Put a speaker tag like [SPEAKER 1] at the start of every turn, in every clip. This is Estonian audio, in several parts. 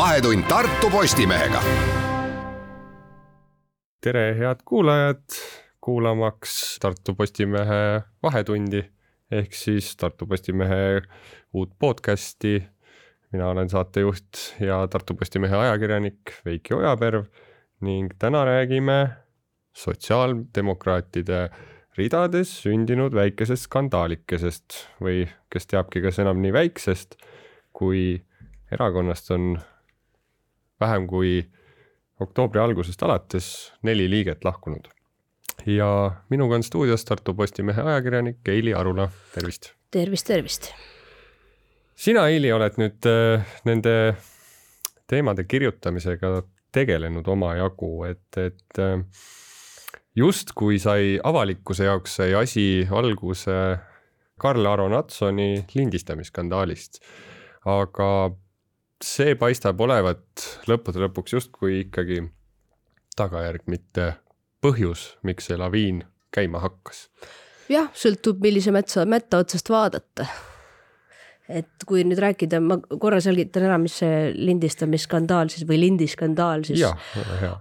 [SPEAKER 1] Vahetund Tartu Postimehega.
[SPEAKER 2] tere, head kuulajad, kuulamaks Tartu Postimehe Vahetundi ehk siis Tartu Postimehe uut podcasti. mina olen saatejuht ja Tartu Postimehe ajakirjanik Veiki Ojaperv ning täna räägime sotsiaaldemokraatide ridades sündinud väikesest skandaalikesest või kes teabki, kas enam nii väiksest, kui erakonnast on vähem kui oktoobri algusest alates neli liiget lahkunud. ja minuga on stuudios Tartu Postimehe ajakirjanik Eili Arula, tervist.
[SPEAKER 3] tervist, tervist.
[SPEAKER 2] sina, Eili, oled nüüd äh, nende teemade kirjutamisega tegelenud omajagu, et, et äh, justkui sai avalikkuse jaoks sai asi alguse Karl Aro Natsoni lindistamisskandaalist. aga see paistab olevat lõppude lõpuks justkui ikkagi tagajärg, mitte põhjus, miks see laviin käima hakkas.
[SPEAKER 3] jah, sõltub, millise metsa, mätta otsast vaadata. Et kui nüüd rääkida, ma korra selgitan ära, mis see lindistamisskandaal siis või lindiskandaal siis
[SPEAKER 2] ja,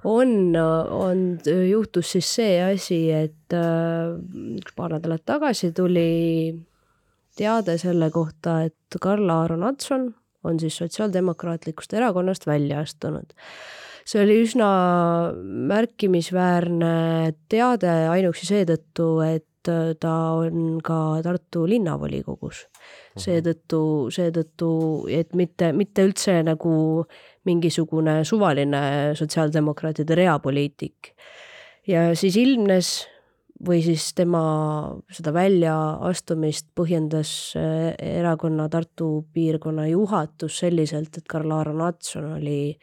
[SPEAKER 3] on, on, juhtus siis see asi, et äh, paar nädalat tagasi tuli teade selle kohta, et Karl Aaron Adson on siis Sotsiaaldemokraatlikust Erakonnast välja astunud see oli üsna märkimisväärne teade ainuüksi seetõttu, et ta on ka Tartu linnavolikogus Mhm. seetõttu, seetõttu, et mitte, mitte üldse nagu mingisugune suvaline sotsiaaldemokraatide reapoliitik. ja siis ilmnes või siis tema seda väljaastumist põhjendas eh, erakonna Tartu piirkonna juhatus selliselt, et Karl-Aaron Atson oli,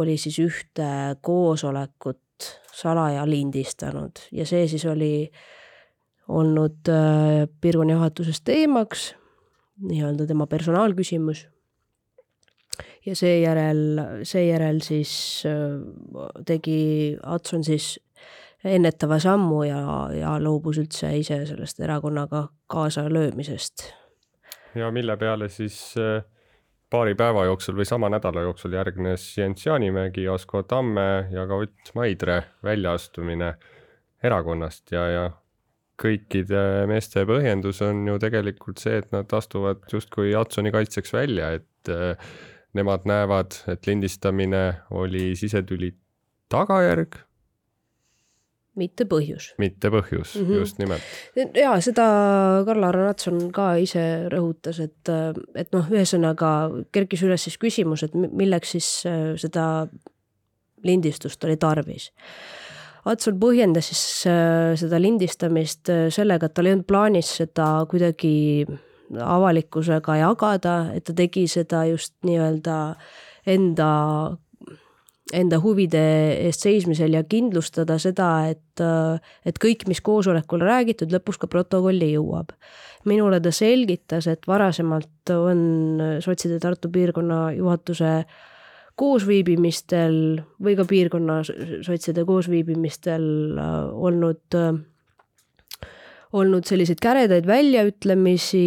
[SPEAKER 3] oli siis ühte koosolekut salaja lindistanud ja see siis oli olnud eh, piirkonna juhatuses teemaks nii-öelda tema personaalküsimus. ja seejärel, seejärel siis äh, tegi Atson siis ennetava sammu ja, ja loobus üldse ise sellest erakonnaga kaasa löömisest.
[SPEAKER 2] ja mille peale siis äh, paari päeva jooksul või sama nädala jooksul järgnes Jens Jaanimägi, Asko Tamme ja ka Ott Maidre väljaastumine erakonnast ja, ja kõikide meeste põhjendus on ju tegelikult see, et nad astuvad justkui Jatsoni kaitseks välja, et äh, nemad näevad, et lindistamine oli sisetüli tagajärg.
[SPEAKER 3] Mitte põhjus.
[SPEAKER 2] mitte põhjus mm, -hmm. just nimelt.
[SPEAKER 3] ja seda Karl-Aaron Natson ka ise rõhutas, et, et noh, ühesõnaga kerkis üles siis küsimus, et milleks siis äh, seda lindistust oli tarvis Atsul põhjendas siis äh, seda lindistamist äh, sellega, et tal ei olnud plaanis seda kuidagi avalikkusega jagada, et ta tegi seda just nii-öelda enda, enda huvide eest seismisel ja kindlustada seda, et, et kõik, mis koosolekul räägitud, lõpuks ka protokolli jõuab. minule ta selgitas, et varasemalt on sotside Tartu piirkonna juhatuse koosviibimistel või ka piirkonna sotside koosviibimistel äh, olnud, olnud selliseid käredaid väljaütlemisi,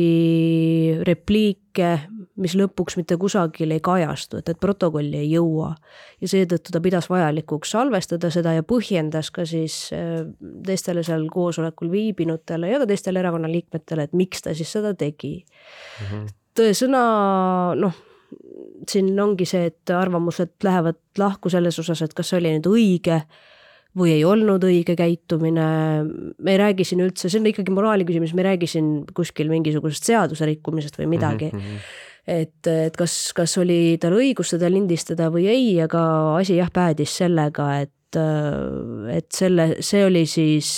[SPEAKER 3] repliike, mis lõpuks mitte kusagil ei kajastu, et, et protokolli ei jõua. ja seetõttu ta pidas vajalikuks salvestada seda ja põhjendas ka siis äh, teistele seal koosolekul viibinutele ja ka teistele erakonna liikmetele, et miks ta siis seda tegi mm. -hmm. tõesõna, noh siin ongi see, et arvamused lähevad lahku selles osas, et kas see oli nüüd õige või ei olnud õige käitumine. me ei räägi siin üldse, see on ikkagi moraali küsimus, me ei räägi siin kuskil mingisugusest seaduse rikkumisest või midagi mm. -hmm. Et, et kas, kas oli tal õigus seda lindistada või ei, aga asi jah päädis sellega, et, et selle, see oli siis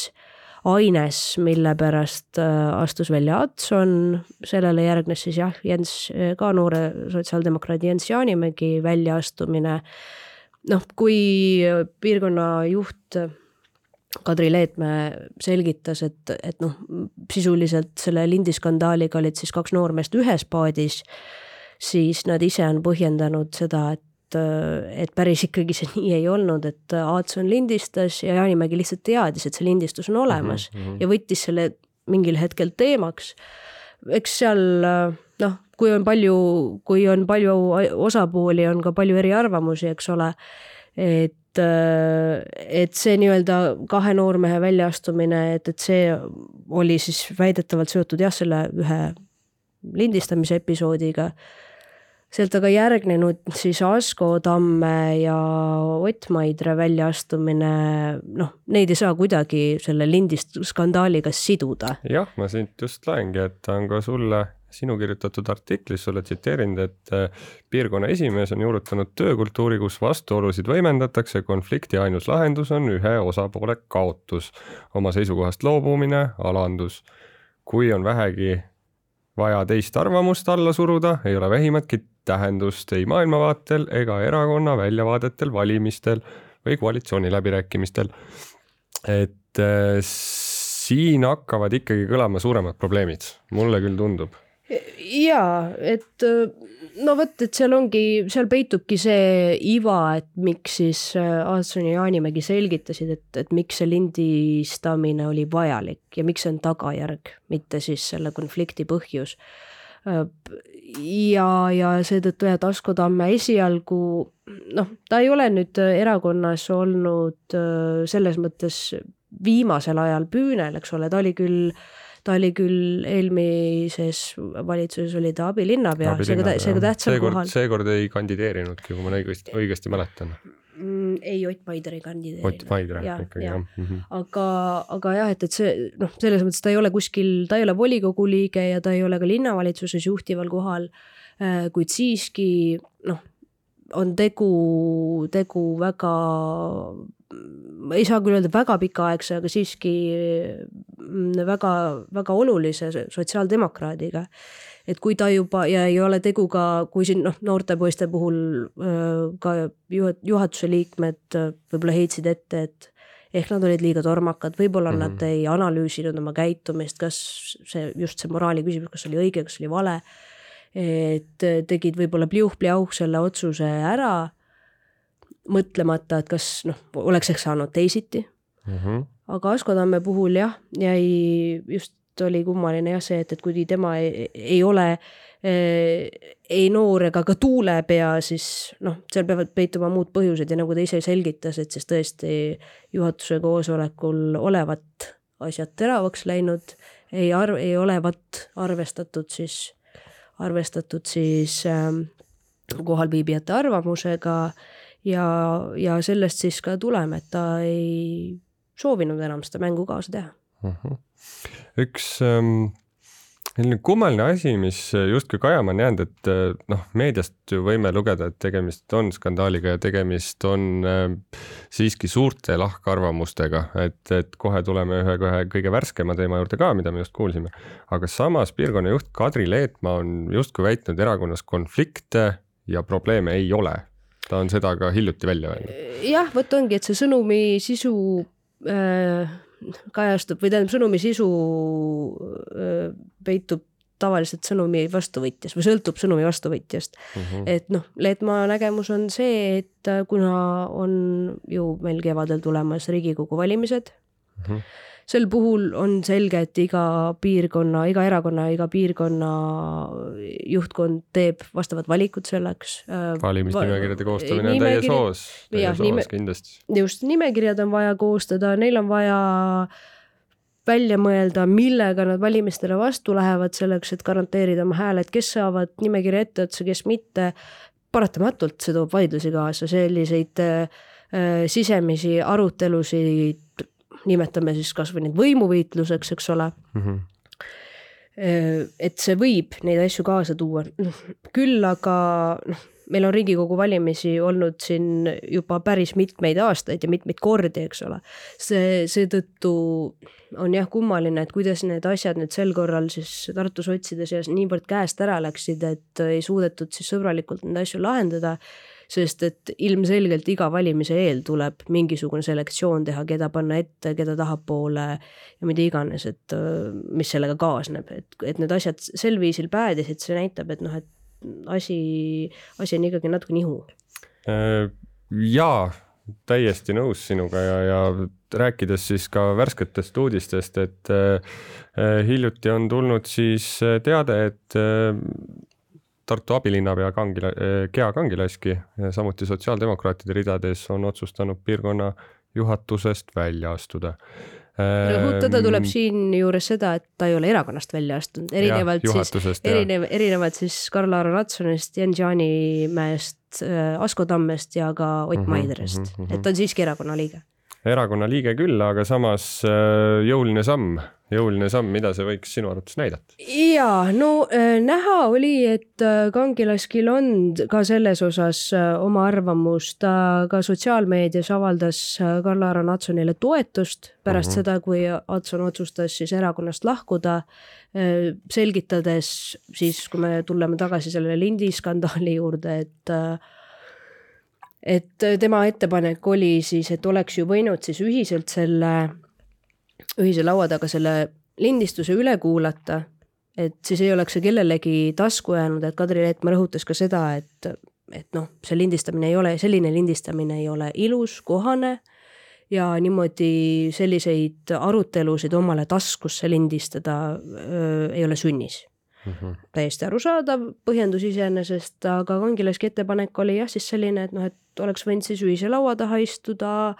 [SPEAKER 3] aines, mille pärast äh, astus välja Adson, sellele järgnes siis jah, Jens, äh, ka noore sotsiaaldemokraadi Jens Jaanimägi väljaastumine. noh, kui piirkonna juht Kadri Leetmäe selgitas, et, et noh, sisuliselt selle lindiskandaaliga olid siis kaks noormeest ühes paadis, siis nad ise on põhjendanud seda, et et, päris ikkagi see nii ei olnud, et Aatson lindistas ja Jaanimägi lihtsalt teadis, et see lindistus on olemas mm -hmm. ja võttis selle mingil hetkel teemaks. eks seal noh, kui on palju, kui on palju osapooli, on ka palju eriarvamusi, eks ole. et, et see nii-öelda kahe noormehe väljaastumine, et, et see oli siis väidetavalt seotud jah, selle ühe lindistamise episoodiga sealt aga järgnenud siis Asko Tamme ja Ott Maidre väljaastumine, noh, neid ei saa kuidagi selle lindistskandaaliga siduda.
[SPEAKER 2] jah, ma siit just loengi, et ta on ka sulle sinu kirjutatud artiklis sulle tsiteerinud, et äh, piirkonna esimees on juurutanud töökultuuri, kus vastuolusid võimendatakse, konflikti ainus lahendus on ühe osapoole kaotus, oma seisukohast loobumine, alandus. kui on vähegi vaja teist arvamust alla suruda, ei ole vähimatki tähendust ei maailmavaatel ega erakonna väljavaadetel valimistel või koalitsiooniläbirääkimistel. et äh, siin hakkavad ikkagi kõlama suuremad probleemid, mulle küll tundub.
[SPEAKER 3] Ja et no vot, et seal ongi, seal peitubki see iva, et miks siis äh, Aadson ja Jaanimägi selgitasid, et, et miks see lindistamine oli vajalik ja miks see on tagajärg, mitte siis selle konflikti põhjus. Ja, ja seetõttu jah, Asko Tamme esialgu noh, ta ei ole nüüd erakonnas olnud äh, selles mõttes viimasel ajal püünel, eks ole, ta oli küll ta oli küll eelmises valitsuses oli ta abilinnapea, seega, seega tähtsal kohal.
[SPEAKER 2] seekord ei kandideerinudki, kui ma õigesti, õigesti mäletan
[SPEAKER 3] mm,. ei, Ott Maider ei kandideerinud.
[SPEAKER 2] Ott Maider ja, ikkagi jah
[SPEAKER 3] mm. -hmm. aga, aga jah, et, et see noh, selles mõttes ta ei ole kuskil, ta ei ole volikogu liige ja ta ei ole ka linnavalitsuses juhtival kohal. Äh, kuid siiski noh, on tegu, tegu väga, ei saa küll öelda väga pikaaegse, aga siiski mm, väga, väga olulise sotsiaaldemokraadiga et kui ta juba ja ei ole tegu ka, kui siin noh, noorte poiste puhul ka juhatuse liikmed võib-olla heitsid ette, et ehk nad olid liiga tormakad, võib-olla mm -hmm. nad ei analüüsinud oma käitumist, kas see just see moraali küsimus, kas oli õige, kas oli vale. Et tegid võib-olla pliuh-pliauh selle otsuse ära, mõtlemata, et kas noh, oleks ehk saanud teisiti mm. -hmm. aga Asko Tamme puhul jah, jäi just oli kummaline jah see, et, et kui tema ei, ei ole eh, ei noor ega ka tuulepea, siis noh, seal peavad peituma muud põhjused ja nagu ta ise selgitas, et siis tõesti juhatuse koosolekul olevat asjad teravaks läinud, ei arv-, ei olevat arvestatud siis, arvestatud siis äh, kohalviibijate arvamusega ja, ja sellest siis ka tuleme, et ta ei soovinud enam seda mängu kaasa teha. Mhm. -huh
[SPEAKER 2] üks ähm, selline kummaline asi, mis justkui kajama on jäänud, et äh, noh, meediast ju võime lugeda, et tegemist on skandaaliga ja tegemist on äh, siiski suurte lahkarvamustega, et, et kohe tuleme ühe kohe kõige värskema teema juurde ka, mida me just kuulsime. aga samas piirkonna juht Kadri Leetmaa on justkui väitnud erakonnas konflikte ja probleeme ei ole. ta on seda ka hiljuti välja öelnud.
[SPEAKER 3] jah, vot ongi, et see sõnumi sisu äh kajastub või tähendab, sõnumi sisu peitub tavaliselt sõnumi vastuvõtjas või sõltub sõnumi vastuvõtjast mm. -hmm. et noh, Leetmaa nägemus on see, et kuna on ju meil kevadel tulemas Riigikogu valimised mm, -hmm sel puhul on selge, et iga piirkonna, iga erakonna, iga piirkonna juhtkond teeb vastavad valikud selleks.
[SPEAKER 2] Äh, valimisnimekirjade koostamine on täies hoos, täies hoos kindlasti.
[SPEAKER 3] just, nimekirjad on vaja koostada, neil on vaja välja mõelda, millega nad valimistele vastu lähevad, selleks et garanteerida oma hääled, kes saavad nimekirja etteotsa, kes mitte. paratamatult see toob vaidlusi kaasa, selliseid äh, sisemisi arutelusid nimetame siis kasvõi neid võimuvõitluseks, eks ole mm. -hmm et see võib neid asju kaasa tuua, küll aga noh, meil on Riigikogu valimisi olnud siin juba päris mitmeid aastaid ja mitmeid kordi, eks ole. see, seetõttu on jah kummaline, et kuidas need asjad nüüd sel korral siis Tartu sotside seas niivõrd käest ära läksid, et ei suudetud siis sõbralikult neid asju lahendada sest et ilmselgelt iga valimise eel tuleb mingisugune selektsioon teha, keda panna ette, keda tahapoole ja mida iganes, et mis sellega kaasneb, et, et need asjad sel viisil päädisid, see näitab, et noh, et asi, asi on ikkagi natuke nihu.
[SPEAKER 2] Äh, jaa, täiesti nõus sinuga ja, ja rääkides siis ka värsketest uudistest, et hiljuti on tulnud siis teade, et Tartu abilinnapea Kangila, Gea Kangilaski, samuti sotsiaaldemokraatide ridades on otsustanud piirkonna juhatusest välja astuda
[SPEAKER 3] rõhutada tuleb siinjuures seda, et ta ei ole erakonnast välja astunud, erinevalt ja, siis, erinev, erinevalt siis Karl-Aro Ratsonist, Jens Jaanimäest, Asko Tammest ja ka Ott mm -hmm, Maiderest mm, -hmm. et ta on siiski erakonna liige.
[SPEAKER 2] Erakonna liige küll, aga samas jõuline samm jõuline samm, mida see võiks sinu arvates näidata?
[SPEAKER 3] ja no äh, näha oli, et äh, Kangilaskil on ka selles osas äh, oma arvamus, ta ka sotsiaalmeedias avaldas Karl-Aro Natsonile toetust pärast mm -hmm. seda, kui Atson otsustas siis erakonnast lahkuda, selgitades siis, kui me tuleme tagasi selle lindiskandaali juurde, et et tema ettepanek oli siis, et oleks ju võinud siis ühiselt selle ühise laua taga selle lindistuse üle kuulata, et siis ei oleks see kellelegi tasku jäänud, et Kadri Leetmaa rõhutas ka seda, et, et noh, see lindistamine ei ole, selline lindistamine ei ole ilus, kohane. Ja niimoodi selliseid arutelusid omale taskusse lindistada öö, ei ole sünnis mm. -hmm. täiesti arusaadav põhjendus iseenesest, aga Kangilaski ettepanek oli jah, siis selline, et noh, et oleks võinud siis ühise laua taha istuda,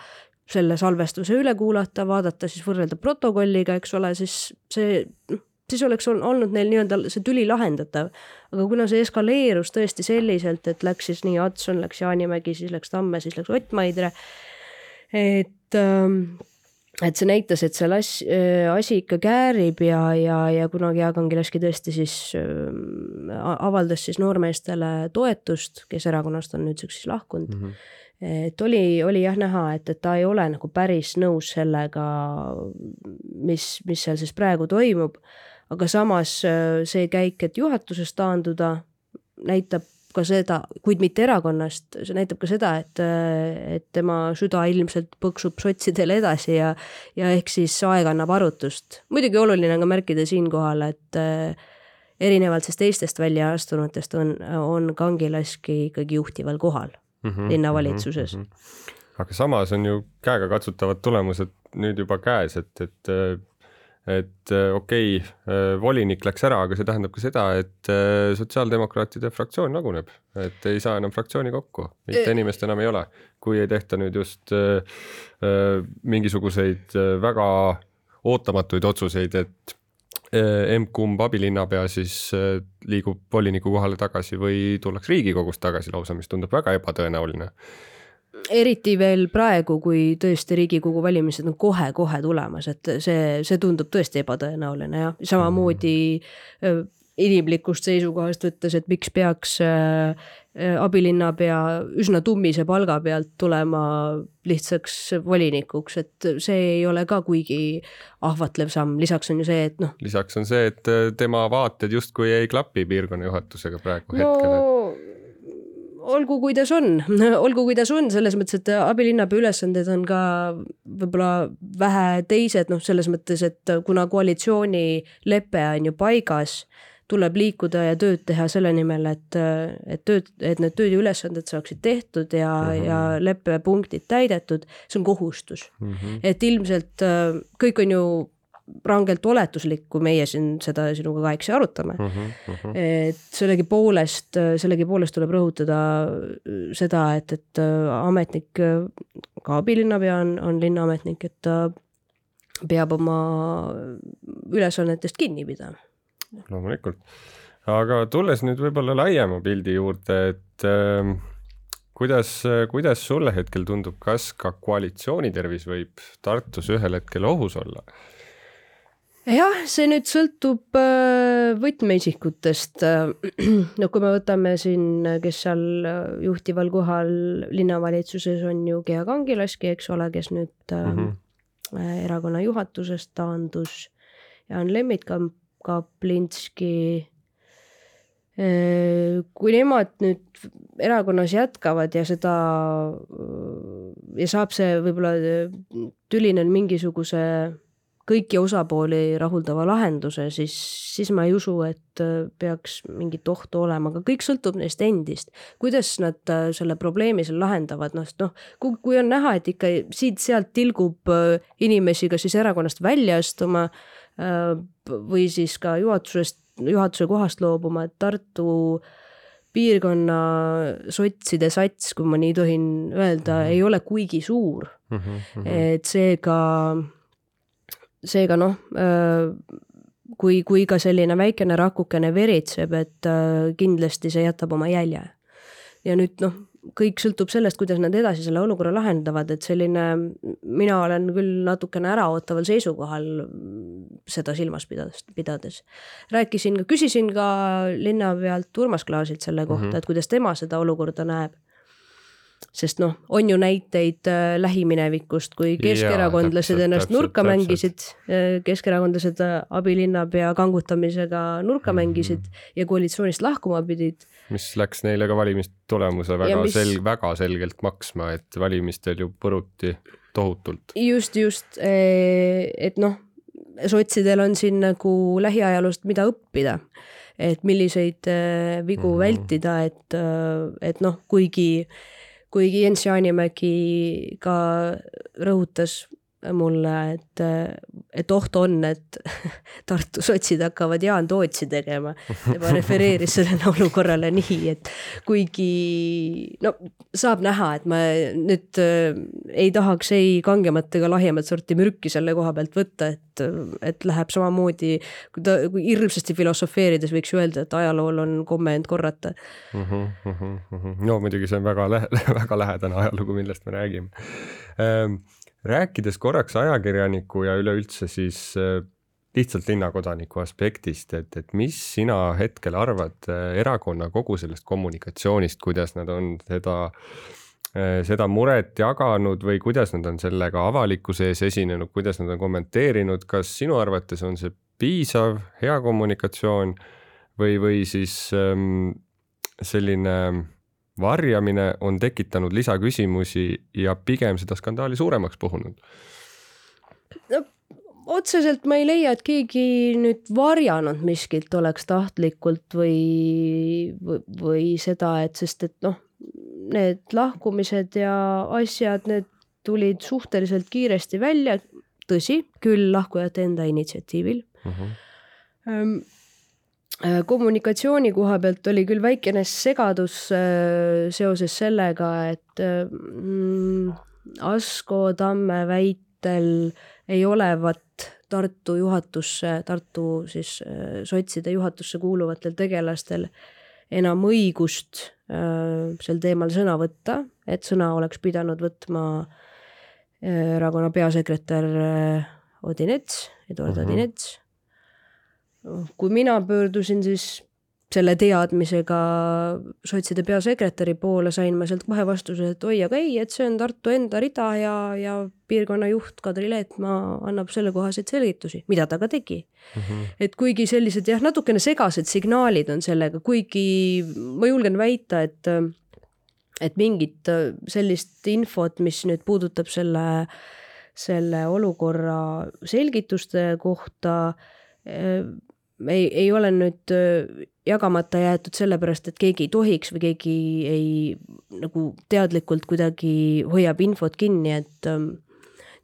[SPEAKER 3] selle salvestuse üle kuulata, vaadata siis võrrelda protokolliga, eks ole, siis see noh, siis oleks olnud neil nii-öelda see tüli lahendatav. aga kuna see eskaleerus tõesti selliselt, et läks siis nii Adson, läks Jaanimägi, siis läks Tamme, siis läks Ott Maidre, et ähm, et see näitas, et seal as, äh, asi ikka käärib ja, ja, ja kunagi Jaakangilaski tõesti siis äh, avaldas siis noormeestele toetust, kes erakonnast on nüüdseks siis lahkunud mm. -hmm et oli, oli jah näha, et, et ta ei ole nagu päris nõus sellega, mis, mis seal siis praegu toimub. aga samas äh, see käik, et juhatusest taanduda, näitab ka seda, kuid mitte erakonnast, see näitab ka seda, et, et tema süda ilmselt põksub sotsidele edasi ja, ja ehk siis aeg annab arutust. muidugi oluline on ka märkida siinkohal, et erinevalt siis teistest väljaastunutest on, on Kangilaski ikkagi juhtival kohal mm -hmm, linnavalitsuses mm. -hmm.
[SPEAKER 2] aga samas on ju käegakatsutavad tulemused nüüd juba käes, et, et et okei okay,, volinik läks ära, aga see tähendab ka seda, et sotsiaaldemokraatide fraktsioon laguneb, et ei saa enam fraktsiooni kokku, mitte inimest enam ei ole, kui ei tehta nüüd just äh, mingisuguseid väga ootamatuid otsuseid, et emb-kumb abilinnapea siis äh, liigub voliniku kohale tagasi või tullakse Riigikogust tagasi lausa, mis tundub väga ebatõenäoline
[SPEAKER 3] eriti veel praegu, kui tõesti Riigikogu valimised on kohe-kohe tulemas, et see, see tundub tõesti ebatõenäoline jah, samamoodi mm inimlikust seisukohast võttes, et miks peaks äh, äh, abilinnapea üsna tummise palga pealt tulema lihtsaks volinikuks, et see ei ole ka kuigi ahvatlev samm, lisaks on ju see, et noh.
[SPEAKER 2] lisaks on see, et äh, tema vaated justkui ei klapi piirkonna juhatusega praegu no, hetkel et
[SPEAKER 3] olgu, kuidas on, olgu, kuidas on, selles mõttes, et abilinnapea ülesanded on ka võib-olla vähe teised, noh, selles mõttes, et kuna koalitsioonilepe on ju paigas tuleb liikuda ja tööd teha selle nimel, et, et tööd, et need tööd ja ülesanded saaksid tehtud ja mm, -hmm. ja leppepunktid täidetud, see on kohustus mm. -hmm. et ilmselt kõik on ju rangelt oletuslik, kui meie siin seda sinuga kahekesi arutame mm. -hmm. et sellegipoolest, sellegipoolest tuleb rõhutada seda, et, et äh, ametnik, ka abilinnapea on, on linnaametnik, et ta peab oma ülesannetest kinni pidama
[SPEAKER 2] loomulikult. aga tulles nüüd võib-olla laiema pildi juurde, et äh, kuidas, kuidas sulle hetkel tundub, kas ka koalitsiooni tervis võib Tartus ühel hetkel ohus olla?
[SPEAKER 3] Jah, see nüüd sõltub äh, võtmeisikutest. no kui me võtame siin, kes seal juhtival kohal linnavalitsuses on ju Gea Kangilaski, eks ole, kes nüüd mm -hmm. erakonna juhatusest taandus ja on Lemmit Kaplinski. Äh, kui nemad nüüd erakonnas jätkavad ja seda ja saab see võib-olla tüli neil mingisuguse kõiki osapooli rahuldava lahenduse, siis, siis ma ei usu, et äh, peaks mingit ohtu olema, aga kõik sõltub neist endist. kuidas nad äh, selle probleemi seal lahendavad, noh, noh, kui, kui on näha, et ikka siit-sealt tilgub äh, inimesi kas siis erakonnast välja astuma või siis ka juhatusest, juhatuse kohast loobuma, et Tartu piirkonna sotside sats, kui ma nii tohin öelda mm, -hmm. ei ole kuigi suur mm. -hmm. et seega seega noh, kui, kui ka selline väikene rakukene veritseb, et kindlasti see jätab oma jälje. ja nüüd noh, kõik sõltub sellest, kuidas nad edasi selle olukorra lahendavad, et selline, mina olen küll natukene äraootaval seisukohal seda silmas pidades, pidades. rääkisin, küsisin ka linnapealt Urmas Klaasilt selle kohta mm, -hmm. et kuidas tema seda olukorda näeb sest noh, on ju näiteid äh, lähiminevikust, kui keskerakondlased ennast täpselt, nurka täpselt. mängisid, äh, keskerakondlased äh, abilinnapea kangutamisega nurka mm -hmm. mängisid ja koalitsioonist lahkuma pidid.
[SPEAKER 2] mis läks neile ka valimistulemuse väga mis... sel-, väga selgelt maksma, et valimistel ju põruti tohutult.
[SPEAKER 3] just, just, et noh, sotsidel on siin nagu lähiajaloost, mida õppida et milliseid vigu mm -hmm. vältida, et, et noh, kuigi äh, kuigi Jens Jaanimägi ka rõhutas mulle, et, et oht on, et Tartu sotsid hakkavad Jaan Tootsi tegema. tema refereeris sellele olukorrale nii, et kuigi no saab näha, et ma nüüd äh, ei tahaks ei kangemat ega lahjemat sorti mürki selle koha pealt võtta, et, et läheb samamoodi, kui ta, kui hirmsasti filosofeerides võiks öelda, et ajalool on komme end korrata
[SPEAKER 2] mm. -hmm, mm -hmm. no muidugi see on väga lähe-, väga lähedane ajalugu, millest me räägime ähm, rääkides korraks ajakirjaniku ja üleüldse siis äh, lihtsalt linnakodaniku aspektist, et, et mis sina hetkel arvad äh, erakonna kogu sellest kommunikatsioonist, kuidas nad on seda, äh, seda muret jaganud või kuidas nad on sellega avalikkuse ees esinenud, kuidas nad on kommenteerinud, kas sinu arvates on see piisav, hea kommunikatsioon või, või siis ähm, selline varjamine on tekitanud lisaküsimusi ja pigem seda skandaali suuremaks puhunud?
[SPEAKER 3] no otseselt ma ei leia, et keegi nüüd varjanud miskit oleks tahtlikult või, või, või seda, et sest et noh, need lahkumised ja asjad, need tulid suhteliselt kiiresti välja, tõsi, küll lahkujate enda initsiatiivil uh. Mhm. Äh, kommunikatsiooni koha pealt oli küll väikene segadus äh, seoses sellega, et äh, mm, Asko Tamme väitel ei olevat Tartu juhatusse, Tartu siis sotside juhatusse kuuluvatel tegelastel enam õigust sel teemal sõna võtta, et sõna oleks pidanud võtma erakonna peasekretär Odinets, Eduard uh -huh. Odinets kui mina pöördusin siis selle teadmisega sotside peasekretäri poole, sain ma sealt kohe vastuse, et oi, aga ei, et see on Tartu enda rida ja, ja piirkonna juht Kadri Leetmaa annab sellekohaseid selgitusi, mida ta ka tegi mm. -hmm. et kuigi sellised jah, natukene segased signaalid on sellega, kuigi ma julgen väita, et et mingit sellist infot, mis nüüd puudutab selle, selle olukorra selgituste kohta ei, ei ole nüüd jagamata jäetud sellepärast, et keegi ei tohiks või keegi ei nagu teadlikult kuidagi hoiab infot kinni, et ähm,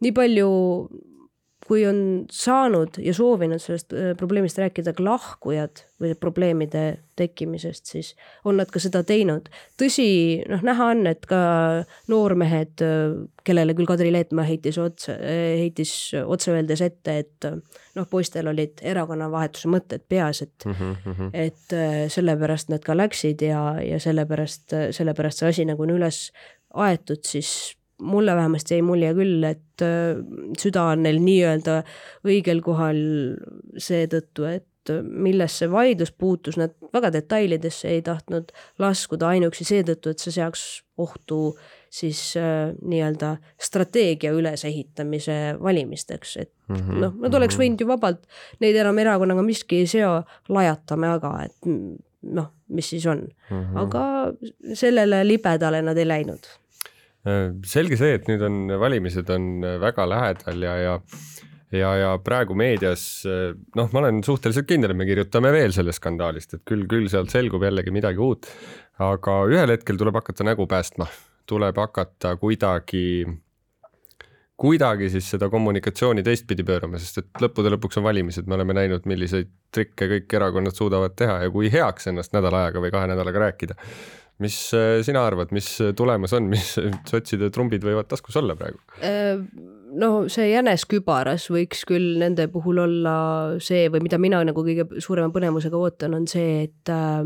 [SPEAKER 3] nii palju kui on saanud ja soovinud sellest äh, probleemist rääkida ka lahkujad või probleemide tekkimisest, siis on nad ka seda teinud. tõsi, noh, näha on, et ka noormehed, äh, kellele küll Kadri Leetmaa heitis otse, äh, heitis otse öeldes ette, et noh, poistel olid erakonnavahetuse mõtted peas, et mm, -hmm. et sellepärast nad ka läksid ja, ja sellepärast, sellepärast see asi nagu on üles aetud, siis mulle vähemasti jäi mulje küll, et äh, süda on neil nii-öelda õigel kohal seetõttu, et millesse vaidlus puutus, nad väga detailidesse ei tahtnud laskuda ainuüksi seetõttu, et see seaks ohtu siis äh, nii-öelda strateegia ülesehitamise valimisteks, et mm -hmm, noh, nad oleks mhm. võinud ju vabalt, neid enam erakonnaga miski ei seo, lajatame aga, et noh, mis siis on mm. -hmm. aga sellele libedale nad ei läinud
[SPEAKER 2] selge see, et nüüd on valimised on väga lähedal ja, ja ja, ja praegu meedias noh, ma olen suhteliselt kindel, et me kirjutame veel sellest skandaalist, et küll, küll sealt selgub jällegi midagi uut. aga ühel hetkel tuleb hakata nägu päästma, tuleb hakata kuidagi, kuidagi siis seda kommunikatsiooni teistpidi pöörama, sest et lõppude lõpuks on valimised, me oleme näinud, milliseid trikke kõik erakonnad suudavad teha ja kui heaks ennast nädala ajaga või kahe nädalaga rääkida mis sina arvad, mis tulemus on, mis sotside trumbid võivad taskus olla praegu?
[SPEAKER 3] no see jänes kübaras võiks küll nende puhul olla see või mida mina nagu kõige suurema põnevusega ootan, on see, et äh,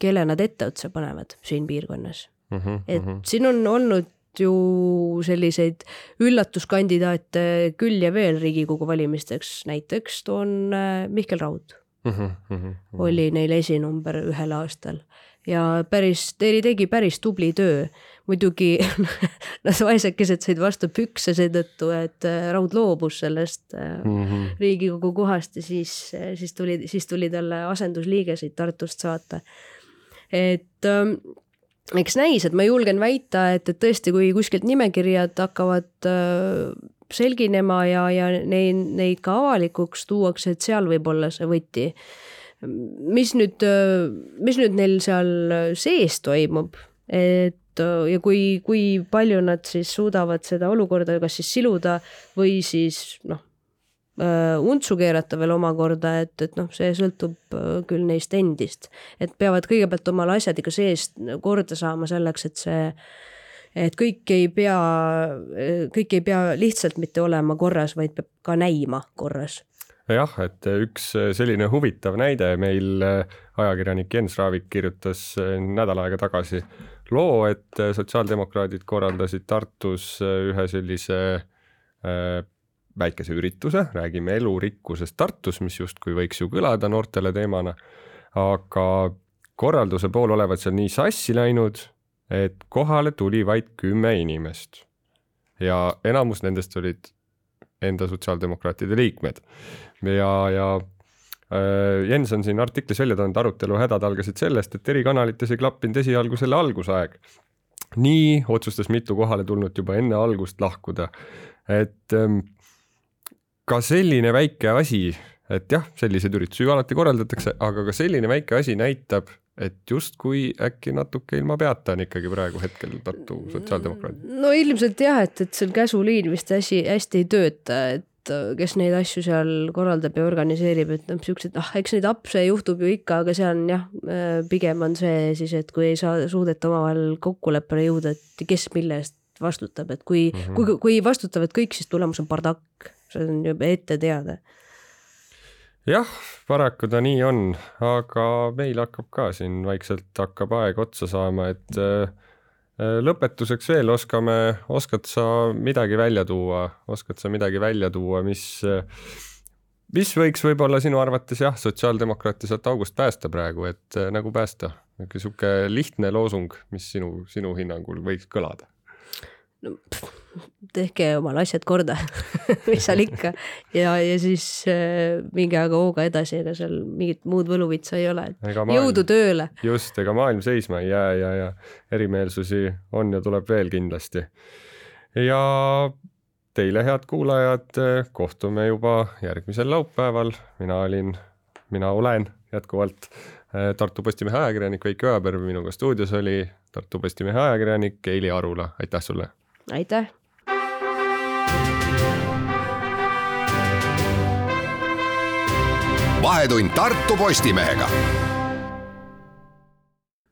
[SPEAKER 3] kelle nad etteotsa panevad siin piirkonnas mm. -hmm, et mm -hmm. siin on olnud ju selliseid üllatuskandidaate küll ja veel Riigikogu valimisteks, näiteks toon äh, Mihkel Raud mm. -hmm, mm -hmm. oli neil esinumber ühel aastal ja päris, Terri tegi päris tubli töö muidugi nad vaesekesed said vastu pükse seetõttu, et äh, Raud loobus sellest mm -hmm. Riigikogu kohast ja siis, äh, siis tuli, siis tuli talle asendusliige siit Tartust saata. et ähm, eks näis, et ma julgen väita, et, et tõesti, kui kuskilt nimekirjad hakkavad selginema ja, ja neid, neid ka avalikuks tuuakse, et seal võib olla see võti. Mis nüüd, mis nüüd neil seal sees toimub, et ja kui, kui palju nad siis suudavad seda olukorda kas siis siluda või siis noh, äh, untsu keerata veel omakorda, et, et noh, see sõltub äh, küll neist endist. et peavad kõigepealt omale asjad ikka seest korda saama selleks, et see, et kõik ei pea, kõik ei pea lihtsalt mitte olema korras, vaid peab ka näima korras
[SPEAKER 2] jah, et üks selline huvitav näide meil ajakirjanik Jens Raavik kirjutas nädal aega tagasi loo, et äh, sotsiaaldemokraadid korraldasid Tartus äh, ühe sellise äh, väikese ürituse, räägime elurikkusest Tartus, mis justkui võiks ju kõlada noortele teemana, aga korralduse pool olevat seal nii sassi läinud, et kohale tuli vaid kümme inimest. ja enamus nendest olid enda sotsiaaldemokraatide liikmed ja, ja Äh, Jens on siin artiklis välja toonud, arutelu hädad algasid sellest, et eri kanalites ei klappinud esialgu selle algusaeg. nii otsustas mitu kohale tulnud juba enne algust lahkuda. et ähm, ka selline väike asi, et jah, selliseid üritusi ju alati korraldatakse, aga ka selline väike asi näitab, et justkui äkki natuke ilma peata on ikkagi praegu hetkel Tartu sotsiaaldemokraadid.
[SPEAKER 3] no ilmselt jah, et, et see käsuliin vist hästi, hästi ei tööta, et Äh, kes neid asju seal korraldab ja organiseerib, et noh, siuksed, ah, eks neid apse juhtub ju ikka, aga see on jah, äh, pigem on see siis, et kui ei saa, suudeta omavahel kokkuleppele jõuda, et kes mille eest vastutab, et kui mm, -hmm. kui, kui vastutavad kõik, siis tulemus on bardakk, see on juba ette teada.
[SPEAKER 2] Jah, paraku ta nii on, aga meil hakkab ka siin vaikselt hakkab aeg otsa saama, et äh, Äh, lõpetuseks veel oskame, oskad sa midagi välja tuua, oskad sa midagi välja tuua, mis, mis võiks võib-olla sinu arvates jah, sotsiaaldemokraate sealt august päästa praegu, et äh, nagu päästa, niisugune lihtne loosung, mis sinu, sinu hinnangul võiks kõlada?
[SPEAKER 3] no tehke omal asjad korda mis seal ikka ja, ja siis äh, minge aga hooga edasi, ega seal mingit muud võluvitsa ei ole, et maailm, jõudu tööle.
[SPEAKER 2] just, ega maailm seisma ei jää ja, ja erimeelsusi on ja tuleb veel kindlasti. ja teile, head kuulajad, kohtume juba järgmisel laupäeval, mina olin, mina olen jätkuvalt äh, Tartu Postimehe ajakirjanik Veiki Ojaperv, minuga stuudios oli Tartu Postimehe ajakirjanik Eili Arula, aitäh sulle!
[SPEAKER 3] Aitäh!
[SPEAKER 1] vahetund Tartu Postimehega